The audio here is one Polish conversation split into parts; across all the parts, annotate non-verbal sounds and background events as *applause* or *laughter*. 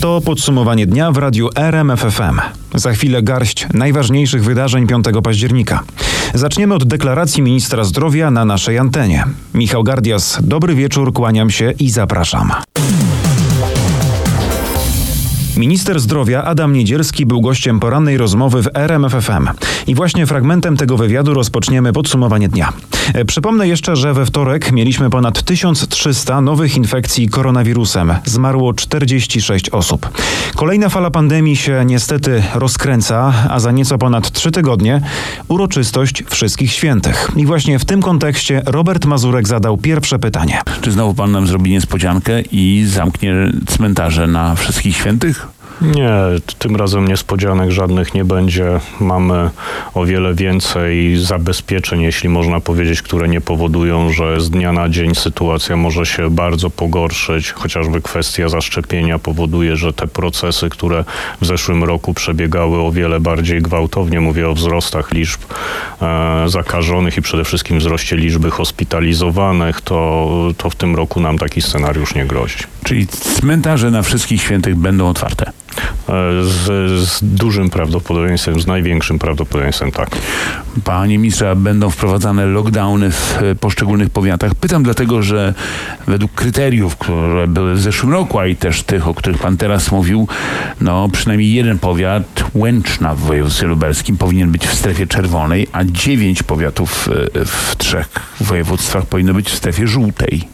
To podsumowanie dnia w radiu RMFFM. Za chwilę garść najważniejszych wydarzeń 5 października. Zaczniemy od deklaracji ministra zdrowia na naszej antenie. Michał Gardias, dobry wieczór, kłaniam się i zapraszam. Minister zdrowia Adam Niedzielski był gościem porannej rozmowy w RMFFM. I właśnie fragmentem tego wywiadu rozpoczniemy podsumowanie dnia. E, Przypomnę jeszcze, że we wtorek mieliśmy ponad 1300 nowych infekcji koronawirusem. Zmarło 46 osób. Kolejna fala pandemii się niestety rozkręca, a za nieco ponad 3 tygodnie uroczystość Wszystkich Świętych. I właśnie w tym kontekście Robert Mazurek zadał pierwsze pytanie. Czy znowu pan nam zrobi niespodziankę i zamknie cmentarze na wszystkich świętych? Nie, tym razem niespodzianek żadnych nie będzie. Mamy o wiele więcej zabezpieczeń, jeśli można powiedzieć, które nie powodują, że z dnia na dzień sytuacja może się bardzo pogorszyć. Chociażby kwestia zaszczepienia powoduje, że te procesy, które w zeszłym roku przebiegały o wiele bardziej gwałtownie, mówię o wzrostach liczb e, zakażonych i przede wszystkim wzroście liczby hospitalizowanych, to, to w tym roku nam taki scenariusz nie grozi. Czyli cmentarze na wszystkich świętych będą otwarte. Z, z dużym prawdopodobieństwem, z największym prawdopodobieństwem tak. Panie ministrze, będą wprowadzane lockdowny w e, poszczególnych powiatach? Pytam dlatego, że według kryteriów, które były w zeszłym roku, a i też tych, o których pan teraz mówił, no przynajmniej jeden powiat, Łęczna w województwie lubelskim, powinien być w strefie czerwonej, a dziewięć powiatów e, w trzech województwach powinno być w strefie żółtej.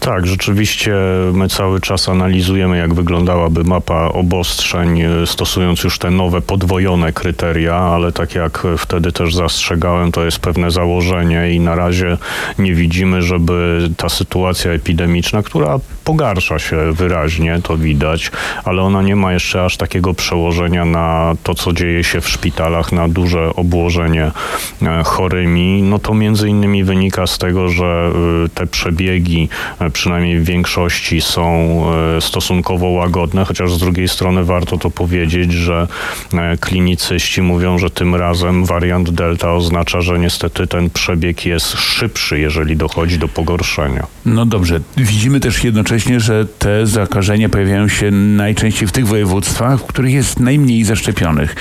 Tak, rzeczywiście my cały czas analizujemy, jak wyglądałaby mapa obostrzeń, e, stosując już te nowe, podwojone kryteria, ale tak jak wtedy też zastrzegałem, to jest pewne założenie i na razie nie widzimy, żeby ta sytuacja epidemiczna, która pogarsza się wyraźnie, to widać, ale ona nie ma jeszcze aż takiego przełożenia na to, co dzieje się w szpitalach, na duże obłożenie e, chorymi. No to między innymi wynika z tego, że e, te przebiegi przynajmniej w większości są e, stosunkowo łagodne, chociaż z drugiej strony warto to powiedzieć, że e, klinicyści mówią, że tym razem wariant delta oznacza, że niestety ten przebieg jest szybszy, jeżeli dochodzi do pogorszenia. No dobrze, widzimy też jednocześnie, że te zakażenia pojawiają się najczęściej w tych województwach, w których jest najmniej zaszczepionych.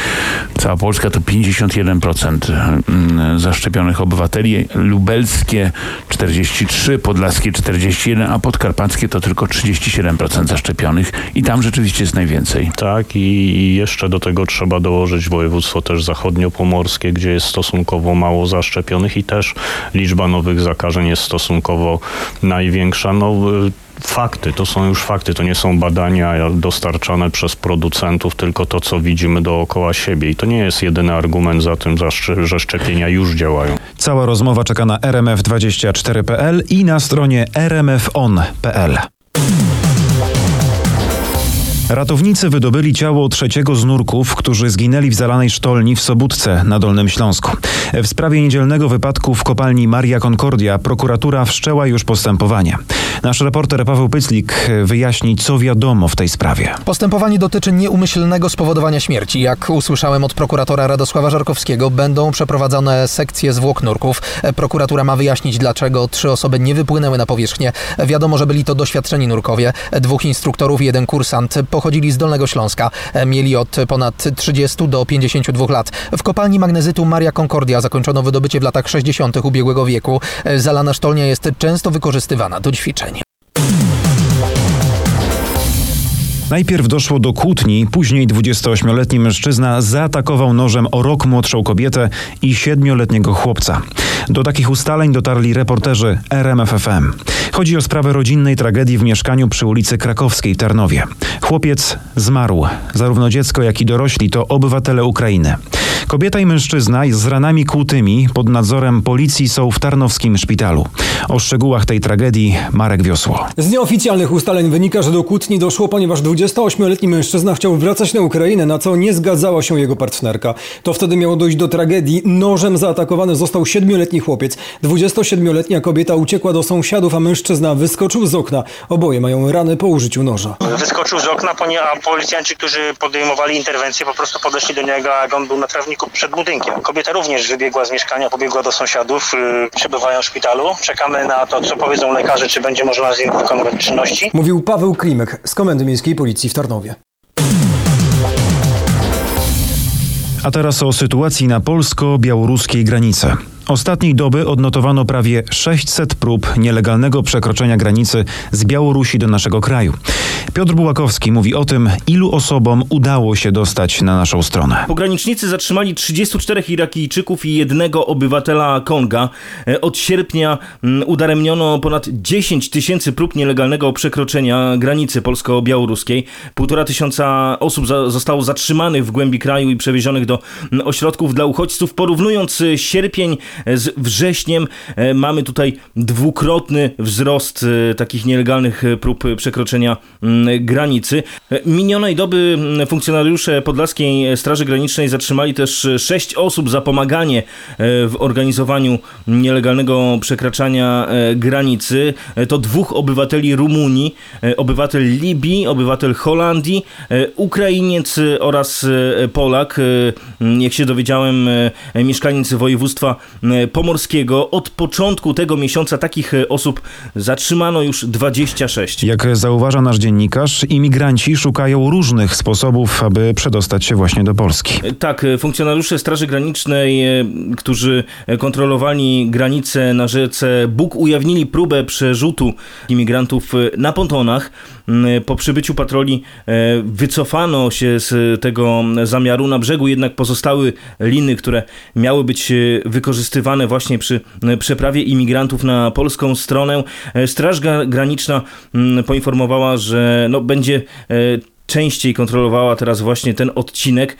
Cała Polska to 51% mm, zaszczepionych obywateli, lubelskie 43, podlaskie 41, a podkarpackie to tylko 37% zaszczepionych i tam rzeczywiście jest najwięcej. Tak i jeszcze do tego trzeba dołożyć województwo też zachodniopomorskie, gdzie jest stosunkowo mało zaszczepionych i też liczba nowych zakażeń jest stosunkowo największa. No, y, fakty, to są już fakty, to nie są badania dostarczane przez producentów, tylko to, co widzimy dookoła siebie. I to nie jest jedyny argument za tym, że szczepienia już działają. Cała rozmowa czeka na rmf24.pl i na stronie rmfon.pl. Ratownicy wydobyli ciało trzeciego z nurków, którzy zginęli w zalanej sztolni w Sobótce na Dolnym Śląsku. W sprawie niedzielnego wypadku w kopalni Maria Concordia prokuratura wszczęła już postępowanie. Nasz reporter Paweł Pyclik wyjaśni, co wiadomo w tej sprawie. Postępowanie dotyczy nieumyślnego spowodowania śmierci. Jak usłyszałem od prokuratora Radosława Żarkowskiego, będą przeprowadzone sekcje zwłok nurków. Prokuratura ma wyjaśnić, dlaczego trzy osoby nie wypłynęły na powierzchnię. Wiadomo, że byli to doświadczeni nurkowie. Dwóch instruktorów i jeden kursant pochodzili z Dolnego Śląska. Mieli od ponad 30 do 52 lat. W kopalni magnezytu Maria Concordia zakończono wydobycie w latach 60. ubiegłego wieku. Zalana sztolnia jest często wykorzystywana do ćwiczeń. Najpierw doszło do kłótni, później 28-letni mężczyzna zaatakował nożem o rok młodszą kobietę i 7-letniego chłopca. Do takich ustaleń dotarli reporterzy RMFFM. Chodzi o sprawę rodzinnej tragedii w mieszkaniu przy ulicy Krakowskiej w Tarnowie. Chłopiec zmarł. Zarówno dziecko, jak i dorośli to obywatele Ukrainy. Kobieta i mężczyzna z ranami kłutymi pod nadzorem policji są w tarnowskim szpitalu. O szczegółach tej tragedii Marek Wiosło. Z nieoficjalnych ustaleń wynika, że do kłótni doszło, ponieważ 28-letni mężczyzna chciał wracać na Ukrainę, na co nie zgadzała się jego partnerka. To wtedy miało dojść do tragedii. Nożem zaatakowany został 7-letni chłopiec. 27-letnia kobieta uciekła do sąsiadów, a mężczyzna wyskoczył z okna. Oboje mają rany po użyciu noża. Wyskoczył z okna, a policjanci, którzy podejmowali interwencję, po prostu podeszli do niego, a on był na trawniku przed budynkiem. Kobieta również wybiegła z mieszkania, pobiegła do sąsiadów, yy, przebywają w szpitalu. Czekamy na to, co powiedzą lekarze, czy będzie można z nim wykonywać czynności. Mówił Paweł Klimek z Komendy Miejskiej Policji policji w Tarnowie. A teraz o sytuacji na polsko-białoruskiej granicy. Ostatniej doby odnotowano prawie 600 prób nielegalnego przekroczenia granicy z Białorusi do naszego kraju. Piotr Bułakowski mówi o tym, ilu osobom udało się dostać na naszą stronę. Pogranicznicy zatrzymali 34 Irakijczyków i jednego obywatela Konga. E, Od sierpnia udaremniono ponad 10 tysięcy prób nielegalnego przekroczenia granicy polsko-białoruskiej. Półtora tysiąca osób zostało zatrzymanych w głębi kraju i przewiezionych do ośrodków dla uchodźców. Porównując e, sierpień z wrześniem, e, mamy tutaj dwukrotny wzrost e, takich nielegalnych e, prób przekroczenia mm, granicy. Minionej doby mm, funkcjonariusze Podlaskiej Straży Granicznej zatrzymali też sześć osób za pomaganie w organizowaniu nielegalnego przekraczania granicy. To dwóch obywateli Rumunii, obywatel Libii, obywatel Holandii, Ukrainiec oraz Polak. Jak się dowiedziałem, mieszkaniec województwa pomorskiego. Od początku tego miesiąca takich e, osób zatrzymano już 26. Jak zauważa nasz dziennikarz, imigranci szukają różnych sposobów, aby przedostać się właśnie do Polski. Tak, e, funkcjonariusze Straży Granicznej, e, którzy kontrolowali granicę na rzece Bóg, ujawnili próbę przerzutu imigrantów e, na pontonach. M, Po przybyciu patroli e, wycofano się z tego zamiaru. Na brzegu jednak pozostały liny, które miały być e, wykorzystywane właśnie przy e, przeprawie imigrantów na polską stronę. Straż Gra- Graniczna m, poinformowała, że no, będzie częściej kontrolowała teraz właśnie ten odcinek,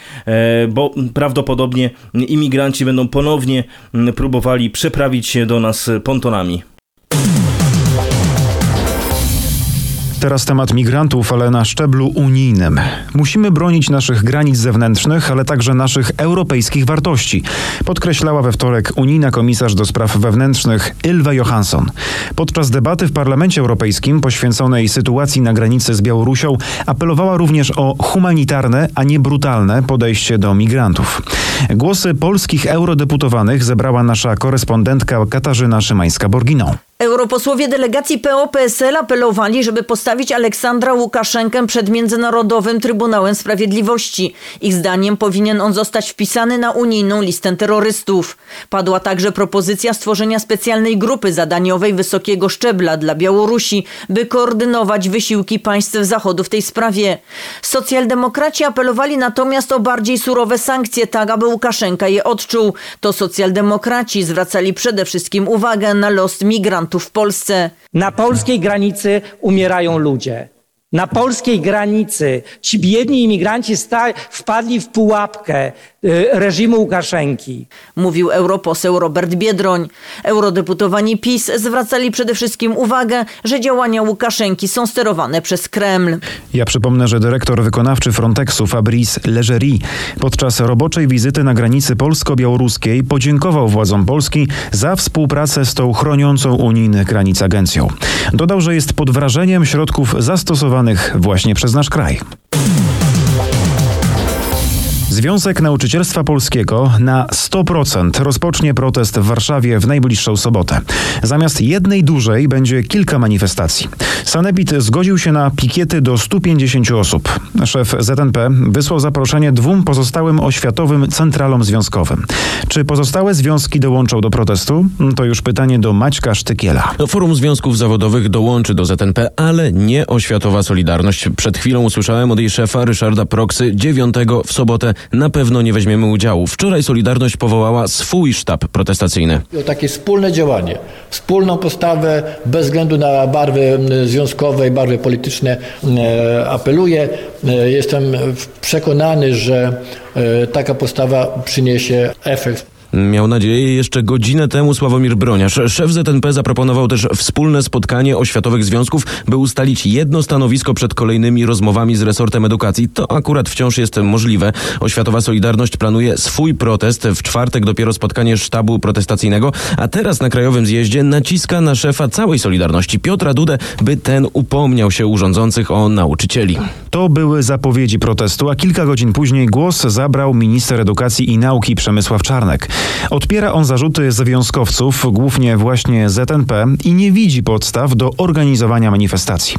bo prawdopodobnie imigranci będą ponownie m, próbowali przeprawić się do nas pontonami. Teraz temat migrantów, ale na szczeblu unijnym. Musimy bronić naszych granic zewnętrznych, ale także naszych europejskich wartości, podkreślała we wtorek unijna komisarz do spraw wewnętrznych Ylva Johansson. Podczas debaty w Parlamencie Europejskim poświęconej sytuacji na granicy z Białorusią apelowała również o humanitarne, a nie brutalne podejście do migrantów. Głosy polskich eurodeputowanych zebrała nasza korespondentka Katarzyna Szymańska-Borginą. Europosłowie delegacji PO-PSL apelowali, żeby postawić Aleksandra Łukaszenkę przed Międzynarodowym Trybunałem Sprawiedliwości. Ich zdaniem powinien on zostać wpisany na unijną listę terrorystów. Padła także propozycja stworzenia specjalnej grupy zadaniowej wysokiego szczebla dla Białorusi, by koordynować wysiłki państw Zachodu w tej sprawie. Socjaldemokraci apelowali natomiast o bardziej surowe sankcje, tak aby Łukaszenka je odczuł. To socjaldemokraci zwracali przede wszystkim uwagę na los migrantów w Polsce. Na polskiej granicy umierają ludzie. Na polskiej granicy ci biedni imigranci wpadli w pułapkę reżimu Łukaszenki. Mówił europoseł Robert Biedroń. Eurodeputowani PiS zwracali przede wszystkim uwagę, że działania Łukaszenki są sterowane przez Kreml. Ja przypomnę, że dyrektor wykonawczy Frontexu Fabrice Leggeri podczas roboczej wizyty na granicy polsko-białoruskiej podziękował władzom Polski za współpracę z tą chroniącą unijnych granic agencją. Dodał, że jest pod wrażeniem środków zastosowanych właśnie przez nasz kraj. Związek Nauczycielstwa Polskiego na 100% rozpocznie protest w Warszawie w najbliższą sobotę. Zamiast jednej dużej będzie kilka manifestacji. Sanepid zgodził się na pikiety do 150 osób. Szef ZNP wysłał zaproszenie dwóm pozostałym oświatowym centralom związkowym. Czy pozostałe związki dołączą do protestu? To już pytanie do Maćka Sztykiela. Forum Związków Zawodowych dołączy do ZNP, ale nie Oświatowa Solidarność. Przed chwilą usłyszałem od jej szefa Ryszarda Proksy 9 w sobotę na pewno nie weźmiemy udziału. Wczoraj Solidarność powołała swój sztab protestacyjny. o takie wspólne działanie, wspólną postawę bez względu na barwy związkowe i barwy polityczne e, apeluję. E, Jestem przekonany, że e, taka postawa przyniesie efekt. Miał nadzieję jeszcze godzinę temu Sławomir Broniarz. Szef ZNP zaproponował też wspólne spotkanie oświatowych związków, by ustalić jedno stanowisko przed kolejnymi rozmowami z resortem edukacji. To akurat wciąż jest możliwe. Oświatowa Solidarność planuje swój protest. W czwartek dopiero spotkanie sztabu protestacyjnego, a teraz na Krajowym Zjeździe naciska na szefa całej Solidarności Piotra Dudę, by ten upomniał się u rządzących o nauczycieli. To były zapowiedzi protestu, a kilka godzin później głos zabrał minister edukacji i nauki Przemysław Czarnek. Odpiera on zarzuty związkowców, głównie właśnie ZNP i nie widzi podstaw do organizowania manifestacji.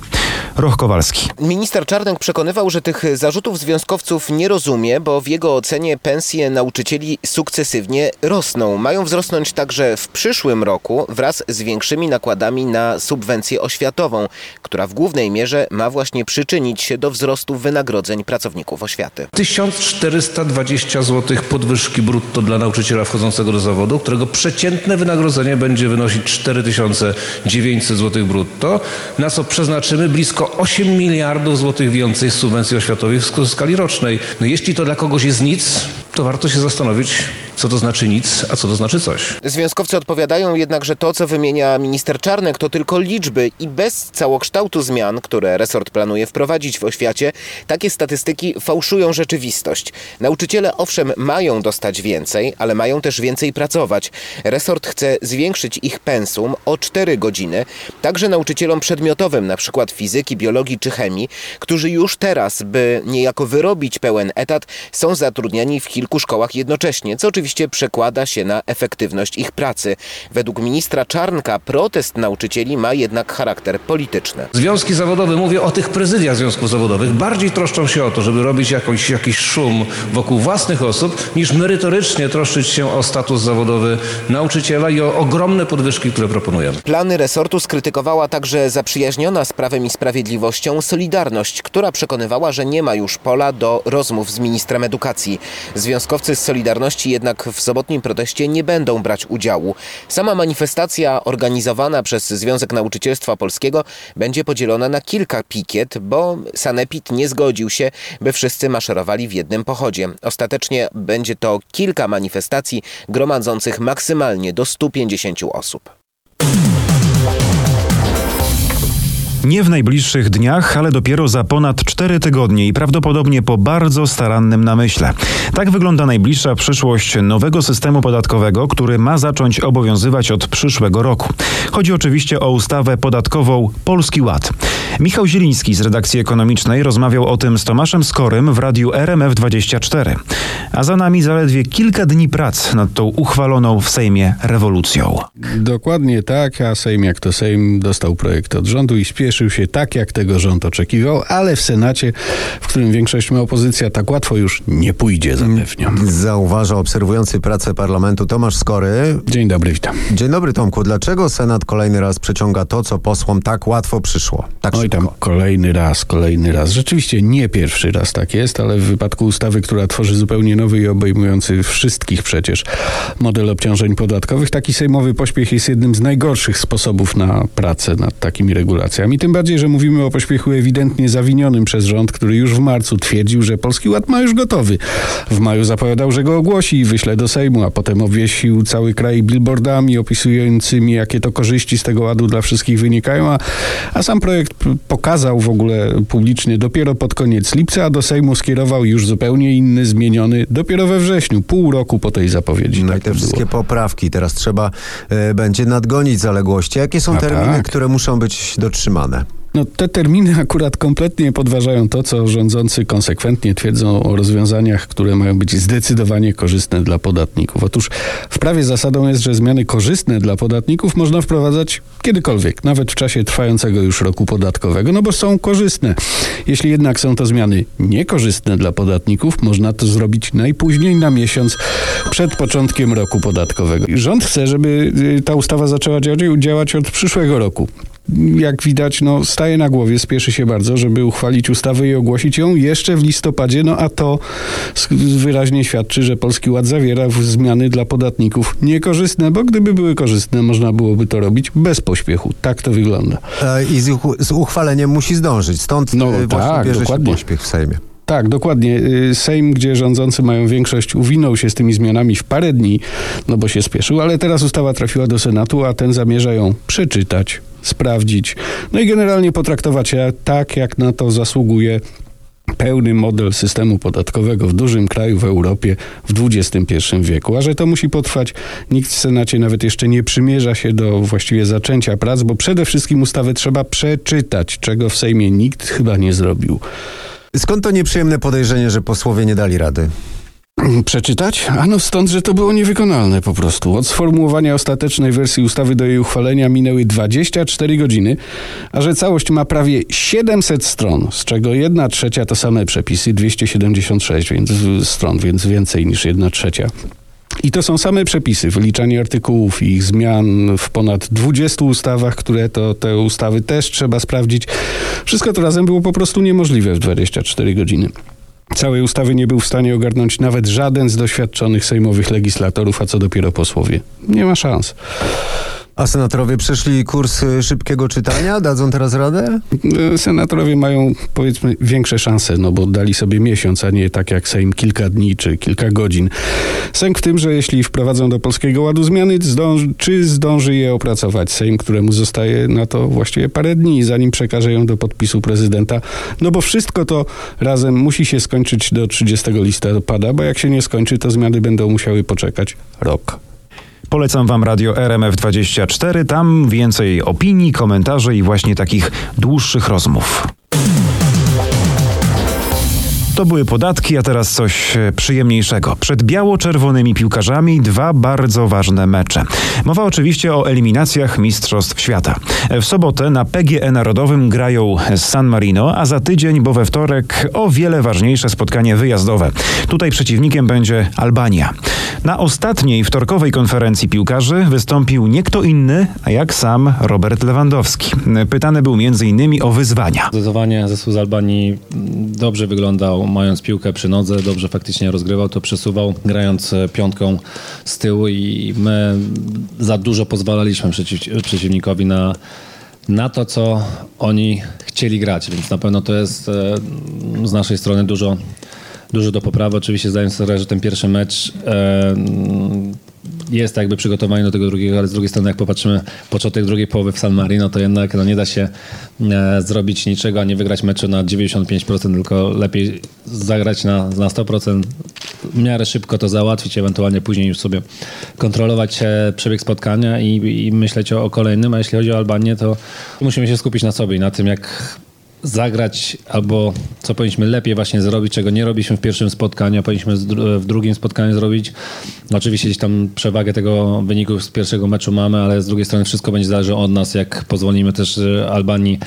Roch Kowalski. Minister Czarnek przekonywał, że tych zarzutów związkowców nie rozumie, bo w jego ocenie pensje nauczycieli sukcesywnie rosną. Mają wzrosnąć także w przyszłym roku wraz z większymi nakładami na subwencję oświatową, która w głównej mierze ma właśnie przyczynić się do wzrostu wynagrodzeń pracowników oświaty. 1420 zł podwyżki brutto dla nauczyciela wchodzącego do zawodu, którego przeciętne wynagrodzenie będzie wynosić 4900 zł brutto, na co przeznaczymy blisko 8 miliardów złotych więcej z subwencji oświatowej w skali rocznej. No jeśli to dla kogoś jest nic, to warto się zastanowić, co to znaczy nic, a co to znaczy coś. Związkowcy odpowiadają jednak, że to, co wymienia minister Czarnek, to tylko liczby i bez całokształtu zmian, które resort planuje wprowadzić w oświacie, takie statystyki fałszują rzeczywistość. Nauczyciele owszem mają dostać więcej, ale mają też więcej pracować. Resort chce zwiększyć ich pensum o 4 godziny, także nauczycielom przedmiotowym, na przykład fizyki, biologii czy chemii, którzy już teraz, by niejako wyrobić pełen etat, są zatrudniani w kilku szkołach jednocześnie, co oczywiście przekłada się na efektywność ich pracy. Według ministra Czarnka protest nauczycieli ma jednak charakter polityczny. Związki zawodowe, mówię o tych prezydiach związków zawodowych, bardziej troszczą się o to, żeby robić jakąś, jakiś szum wokół własnych osób, niż merytorycznie troszczyć się o status zawodowy nauczyciela i o ogromne podwyżki, które proponujemy. Plany resortu skrytykowała także zaprzyjaźniona z Prawem i Sprawiedliwością Solidarność, która przekonywała, że nie ma już pola do rozmów z ministrem edukacji. Związkowcy z Solidarności jednak w sobotnim proteście nie będą brać udziału. Sama manifestacja organizowana przez Związek Nauczycielstwa Polskiego będzie podzielona na kilka pikiet, bo Sanepid nie zgodził się, by wszyscy maszerowali w jednym pochodzie. Ostatecznie będzie to kilka manifestacji gromadzących maksymalnie do 150 osób. Nie w najbliższych dniach, ale dopiero za ponad 4 tygodnie i prawdopodobnie po bardzo starannym namyśle. Tak wygląda najbliższa przyszłość nowego systemu podatkowego, który ma zacząć obowiązywać od przyszłego roku. Chodzi oczywiście o ustawę podatkową Polski Ład. Michał Zieliński z redakcji ekonomicznej rozmawiał o tym z Tomaszem Skorym w radiu RMF24. A za nami zaledwie kilka dni prac nad tą uchwaloną w Sejmie rewolucją. Dokładnie tak, a Sejm jak to Sejm dostał projekt od rządu i spieszył się tak, jak tego rząd oczekiwał, ale w Senacie, w którym większość ma opozycja, tak łatwo już nie pójdzie, zapewniam. Zauważa obserwujący pracę parlamentu Tomasz Skory. Dzień dobry, witam. Dzień dobry Tomku. Dlaczego Senat kolejny raz przeciąga to, co posłom tak łatwo przyszło? Tak Oj tam, kolejny raz, kolejny raz. Rzeczywiście nie pierwszy raz tak jest, ale w wypadku ustawy, która tworzy zupełnie nowy i obejmujący wszystkich przecież model obciążeń podatkowych, taki sejmowy pośpiech jest jednym z najgorszych sposobów na pracę nad takimi regulacjami. Tym bardziej, że mówimy o pośpiechu ewidentnie zawinionym przez rząd, który już w marcu twierdził, że Polski Ład ma już gotowy. W maju zapowiadał, że go ogłosi i wyśle do Sejmu, a potem obwiesił cały kraj billboardami opisującymi, jakie to korzyści z tego ładu dla wszystkich wynikają, a, a sam projekt pokazał w ogóle publicznie dopiero pod koniec lipca, a do Sejmu skierował już zupełnie inny, zmieniony dopiero we wrześniu, pół roku po tej zapowiedzi. No tak i te wszystkie było. poprawki. Teraz trzeba e, będzie nadgonić zaległości. Jakie są A terminy, tak. które muszą być dotrzymane? No, te terminy akurat kompletnie podważają to, co rządzący konsekwentnie twierdzą o rozwiązaniach, które mają być zdecydowanie korzystne dla podatników. Otóż w prawie zasadą jest, że zmiany korzystne dla podatników można wprowadzać kiedykolwiek, nawet w czasie trwającego już roku podatkowego, no bo są korzystne. Jeśli jednak są to zmiany niekorzystne dla podatników, można to zrobić najpóźniej na miesiąc przed początkiem roku podatkowego. Rząd chce, żeby y, ta ustawa zaczęła dzia- działać od przyszłego roku jak widać, no, staje na głowie, spieszy się bardzo, żeby uchwalić ustawę i ogłosić ją jeszcze w listopadzie, no a to wyraźnie świadczy, że Polski Ład zawiera zmiany dla podatników niekorzystne, bo gdyby były korzystne, można byłoby to robić bez pośpiechu. Tak to wygląda. E, I z, uch- z uchwaleniem musi zdążyć. Stąd No, e, właśnie tak, bierze dokładnie. pośpiech w Sejmie. Tak, dokładnie. Y, Sejm, gdzie rządzący mają większość, uwinął się z tymi zmianami w parę dni, no bo się spieszył, ale teraz ustawa trafiła do Senatu, a ten zamierza ją przeczytać, sprawdzić, no i generalnie potraktować je tak, jak na to zasługuje pełny model systemu podatkowego w dużym kraju w Europie w XXI wieku. A że to musi potrwać, nikt w Senacie nawet jeszcze nie przymierza się do właściwie zaczęcia prac, bo przede wszystkim ustawę trzeba przeczytać, czego w Sejmie nikt chyba nie zrobił. Skąd to nieprzyjemne podejrzenie, że posłowie nie dali rady? Przeczytać? Ano stąd, że to było niewykonalne po prostu. Od sformułowania ostatecznej wersji ustawy do jej uchwalenia minęły 24 godziny, a że całość ma prawie 700 stron, z czego 1 trzecia to same przepisy, 276 więc, stron, więc więcej niż 1 trzecia. I to są same przepisy, wyliczanie artykułów i ich zmian w ponad 20 ustawach, które to te ustawy też trzeba sprawdzić. Wszystko to razem było po prostu niemożliwe w 24 godziny. Całej ustawy nie był w stanie ogarnąć nawet żaden z doświadczonych sejmowych legislatorów, a co dopiero posłowie. Nie ma szans. A senatorowie przeszli kurs y, szybkiego czytania? Dadzą teraz radę? E, Senatorowie mają, powiedzmy, większe szanse, no bo dali sobie miesiąc, a nie tak jak Sejm kilka dni czy kilka godzin. Sęk w tym, że jeśli wprowadzą do Polskiego Ładu zmiany, zdąży, czy zdąży je opracować Sejm, któremu zostaje na to właściwie parę dni, zanim przekaże ją do podpisu prezydenta. No bo wszystko to razem musi się skończyć do 30 listopada, bo jak się nie skończy, to zmiany będą musiały poczekać rok. Polecam Wam radio RMF24. Tam więcej opinii, komentarzy i właśnie takich dłuższych rozmów. To były podatki, a teraz coś e, przyjemniejszego. Przed biało-czerwonymi piłkarzami dwa bardzo ważne mecze. Mowa oczywiście o eliminacjach Mistrzostw Świata. W sobotę na PGE Narodowym grają San Marino, a za tydzień, bo we wtorek, o wiele ważniejsze spotkanie wyjazdowe. Tutaj przeciwnikiem będzie Albania. Na ostatniej wtorkowej konferencji piłkarzy wystąpił nie kto inny, a jak sam Robert Lewandowski. Pytany był m.in. o wyzwania. Zdecydowanie zespół z Albanii dobrze wyglądał, mając piłkę przy nodze, dobrze faktycznie rozgrywał, to przesuwał, grając e, piątką z tyłu i my za dużo pozwalaliśmy przeciw, przeciwnikowi na, na to, co oni chcieli grać, więc na pewno to jest e, z naszej strony dużo, dużo do poprawy. Oczywiście zdaję sobie sprawę, że ten pierwszy mecz e, jest jakby przygotowanie do tego drugiego, ale z drugiej strony jak popatrzymy początek drugiej połowy w San Marino, to jednak no, nie da się e, zrobić niczego, a nie wygrać meczu na 95%, tylko lepiej zagrać na, na 100%, w miarę szybko to załatwić, ewentualnie później już sobie kontrolować e, przebieg spotkania i, i myśleć o, o kolejnym, a jeśli chodzi o Albanię, to musimy się skupić na sobie i na tym, jak zagrać albo co powinniśmy lepiej właśnie zrobić, czego nie robiliśmy w pierwszym spotkaniu, a powinniśmy w drugim spotkaniu zrobić. Oczywiście gdzieś tam przewagę tego wyniku z pierwszego meczu mamy, ale z drugiej strony wszystko będzie zależało od nas, jak pozwolimy też e, Albanii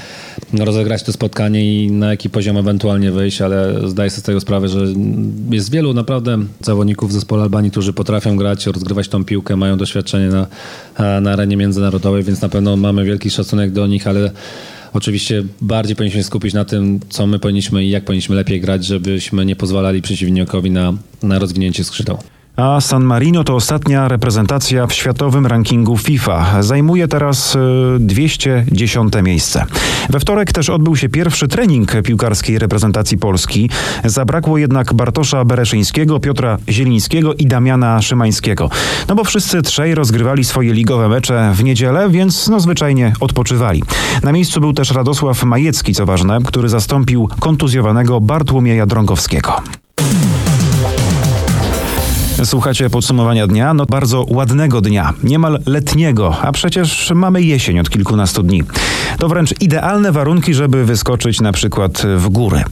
rozegrać to spotkanie i na jaki poziom ewentualnie wyjść, ale zdaję sobie z tego sprawę, że jest wielu naprawdę zawodników w zespole Albanii, którzy potrafią grać, rozgrywać tą piłkę, mają doświadczenie na, na arenie międzynarodowej, więc na pewno mamy wielki szacunek do nich, ale Oczywiście bardziej powinniśmy skupić na tym, co my powinniśmy i jak powinniśmy lepiej grać, żebyśmy nie pozwalali przeciwnikowi na, na rozwinięcie skrzydeł. A San Marino to ostatnia reprezentacja w światowym rankingu FIFA. Zajmuje teraz y, 210 miejsce. We wtorek też odbył się pierwszy trening piłkarskiej reprezentacji Polski. Zabrakło jednak Bartosza Bereszyńskiego, Piotra Zielińskiego i Damiana Szymańskiego. No bo wszyscy trzej rozgrywali swoje ligowe mecze w niedzielę, więc no zwyczajnie odpoczywali. Na miejscu był też Radosław Majecki, co ważne, który zastąpił kontuzjowanego Bartłomieja Drągowskiego. Słuchacie podsumowania dnia? No bardzo ładnego dnia, niemal letniego, a przecież mamy jesień od kilkunastu dni. To wręcz idealne warunki, żeby wyskoczyć na przykład w góry.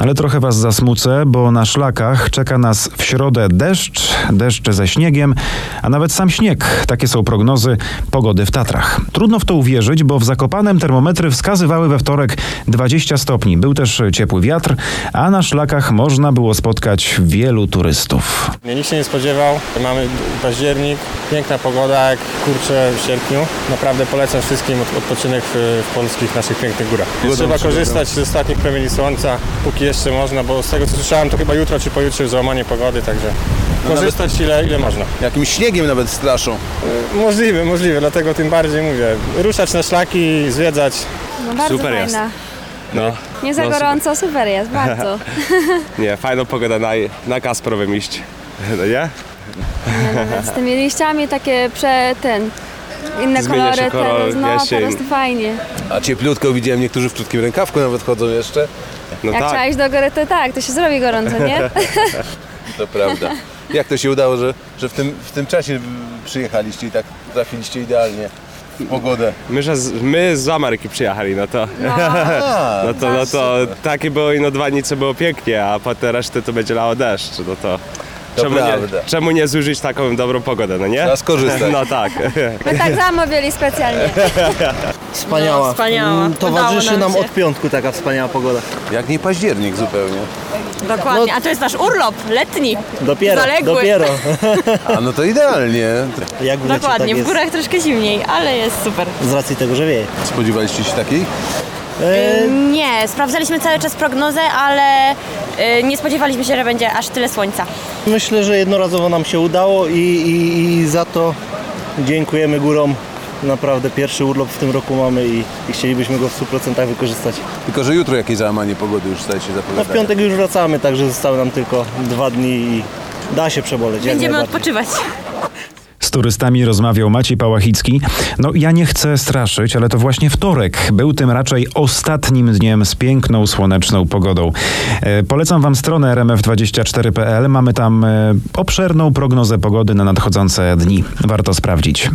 Ale trochę was zasmucę, bo na szlakach czeka nas w środę deszcz, deszcz ze śniegiem, a nawet sam śnieg. Takie są prognozy pogody w Tatrach. Trudno w to uwierzyć, bo w Zakopanem termometry wskazywały we wtorek 20 stopni. Był też ciepły wiatr, a na szlakach można było spotkać wielu turystów. Nikt się nie spodziewał. Mamy październik, piękna pogoda, jak kurczę w sierpniu. Naprawdę polecam wszystkim od- odpoczynek w, w polskich naszych pięknych górach. Trzeba korzystać z ostatnich promieni słońca, póki jeszcze można, bo z tego co słyszałem, to chyba jutro czy pojutrze załamanie pogody, także korzystać ile, ile można. Jakimś śniegiem nawet straszą. Y, Możliwe, możliwe, dlatego tym bardziej mówię. Ruszać na szlaki, zwiedzać. No bardzo Super jest. fajna. No. Nie za No, gorąco, super jest, bardzo. *laughs* *laughs* Nie, fajną pogodę na, na Kasprowym iść. No nie? Z tymi liściami takie prze ten. Inne Zmienia się kolory kolor, teraz, no jesień. teraz to fajnie. A cieplutko widziałem, niektórzy w krótkim rękawku nawet chodzą jeszcze. No Jak tak, trzeba iść do góry, to tak, to się zrobi gorąco, nie? *laughs* to prawda. Jak to się udało, że, że w, tym, w tym czasie przyjechaliście i tak trafiliście idealnie? pogodę? My, że z, my z Ameryki przyjechali, no to, Aha, *laughs* no to, no to takie było i no dwa dni, co było pięknie, a potem resztę to będzie lało deszcz, no to... To Czemu nie, prawda. czemu nie zużyć taką dobrą pogodę, no nie? Trzeba skorzystać. *laughs* No tak. My tak zamawiali specjalnie. *laughs* Wspaniała. No, wspaniała. Mm, Towarzyszy Udało nam nam się. od piątku taka wspaniała pogoda. Jak nie październik zupełnie. Dokładnie. A to jest nasz urlop letni. Dopiero, Zaległy. dopiero. *laughs* A no to idealnie. Jak w lecie, Dokładnie, tak w jest. górach troszkę zimniej, ale jest super. Z racji tego, że wieje. Spodziewaliście się takiej? E, Nie, sprawdzaliśmy cały czas prognozę, ale y, nie spodziewaliśmy się, że będzie aż tyle słońca. Myślę, że jednorazowo nam się udało i, i, i za to dziękujemy górom. Naprawdę pierwszy urlop w tym roku mamy i, i chcielibyśmy go w 100% wykorzystać. Tylko, że jutro jakieś załamanie pogody już staje się No w piątek już wracamy, także zostały nam tylko dwa dni i da się przeboleć. jak Będziemy najbardziej. odpoczywać. Turystami rozmawiał Maciej Pałachicki. No ja nie chcę straszyć, ale to właśnie wtorek był tym raczej ostatnim dniem z piękną, słoneczną pogodą. E, polecam wam stronę rmf24.pl. Mamy tam e, obszerną prognozę pogody na nadchodzące dni. Warto sprawdzić.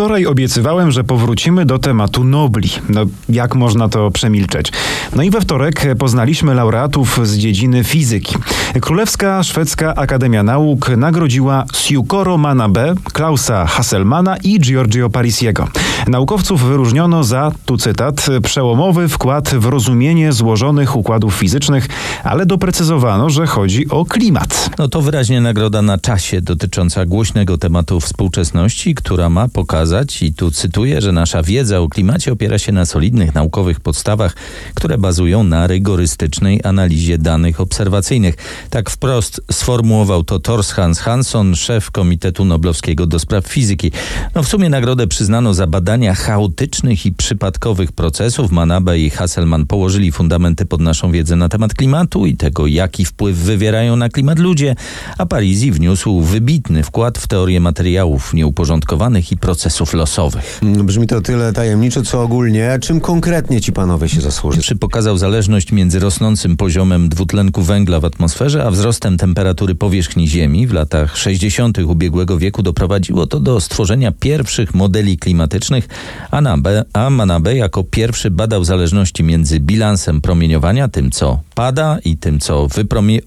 Wczoraj obiecywałem, że powrócimy do tematu Nobli. No, jak można to przemilczeć? No i we wtorek poznaliśmy laureatów z dziedziny fizyki. Królewska Szwedzka Akademia Nauk nagrodziła Siukoro Manabe, Klausa Hasselmana i Giorgio Parisiego. Naukowców wyróżniono za, tu cytat, przełomowy wkład w rozumienie złożonych układów fizycznych, ale doprecyzowano, że chodzi o klimat. No to wyraźnie nagroda na czasie dotycząca głośnego tematu współczesności, która ma pokazać, i tu cytuję, że nasza wiedza o klimacie opiera się na solidnych naukowych podstawach, które bazują na rygorystycznej analizie danych obserwacyjnych. Tak wprost sformułował to Thors Hans Hansson, szef Komitetu Noblowskiego do spraw fizyki. No w sumie nagrodę przyznano za badania chaotycznych i przypadkowych procesów. Manabe i Hasselman położyli fundamenty pod naszą wiedzę na temat klimatu i tego, jaki wpływ wywierają na klimat ludzie, a Parisi wniósł wybitny wkład w teorię materiałów nieuporządkowanych i procesów losowych. Brzmi to tyle tajemniczo, co ogólnie. Czym konkretnie ci panowie się zasłużyli? Czy pokazał zależność między rosnącym poziomem dwutlenku węgla w atmosferze, a wzrostem temperatury powierzchni Ziemi w latach 60. ubiegłego wieku doprowadziło to do stworzenia pierwszych modeli klimatycznych, a, Nabe, a Manabe jako pierwszy badał zależności między bilansem promieniowania, tym co pada i tym co wypromie-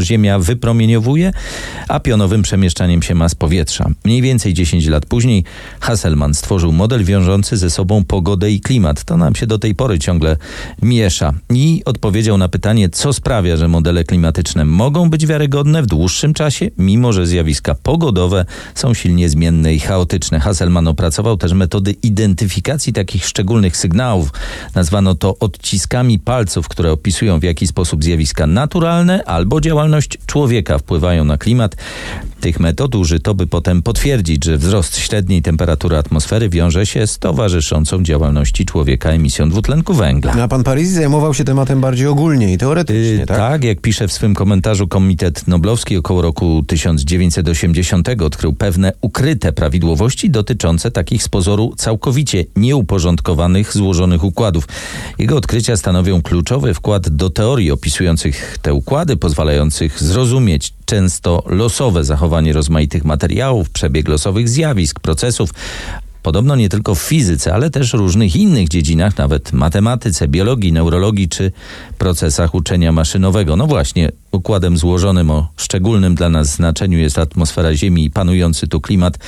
Ziemia wypromieniowuje, a pionowym przemieszczaniem się mas powietrza. Mniej więcej 10 lat później Hasselman stworzył model wiążący ze sobą pogodę i klimat. To nam się do tej pory ciągle miesza. I odpowiedział na pytanie, co sprawia, że modele klimatyczne mogą być wiarygodne w dłuższym czasie, mimo że zjawiska pogodowe są silnie zmienne i chaotyczne. Hasselman opracował też metody identyfikacji takich szczególnych sygnałów. Nazwano to odciskami palców, które opisują w jaki sposób zjawiska naturalne albo działalność człowieka wpływają na klimat. Tych metod użyto, by potem potwierdzić, że wzrost średniej temperatury atmosfery wiąże się z towarzyszącą działalności człowieka emisją dwutlenku węgla. A pan Parisi zajmował się tematem bardziej ogólnie i teoretycznie, tak? Tak, jak pisze w swym komentarzu Komitet Noblowski około roku 1980 odkrył pewne ukryte prawidłowości dotyczące takich z pozoru całkowicie nieuporządkowanych, złożonych układów. Jego odkrycia stanowią kluczowy wkład do teorii opisujących te układy, pozwalających zrozumieć często losowe zachowanie rozmaitych materiałów, przebieg losowych zjawisk, procesów, Podobno nie tylko w fizyce, ale też różnych innych dziedzinach, nawet matematyce, biologii, neurologii czy procesach uczenia maszynowego. No właśnie, układem złożonym o szczególnym dla nas znaczeniu jest atmosfera Ziemi i panujący tu klimat,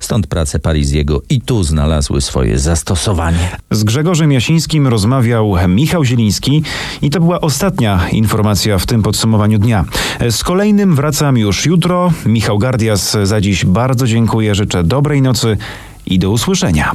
stąd prace Parisiego i tu znalazły swoje zastosowanie. Z Grzegorzem Jasińskim rozmawiał Michał Zieliński i to była ostatnia informacja w tym podsumowaniu dnia. Z kolejnym wracam już jutro. Michał Gardias za dziś bardzo dziękuję, życzę dobrej nocy i do usłyszenia.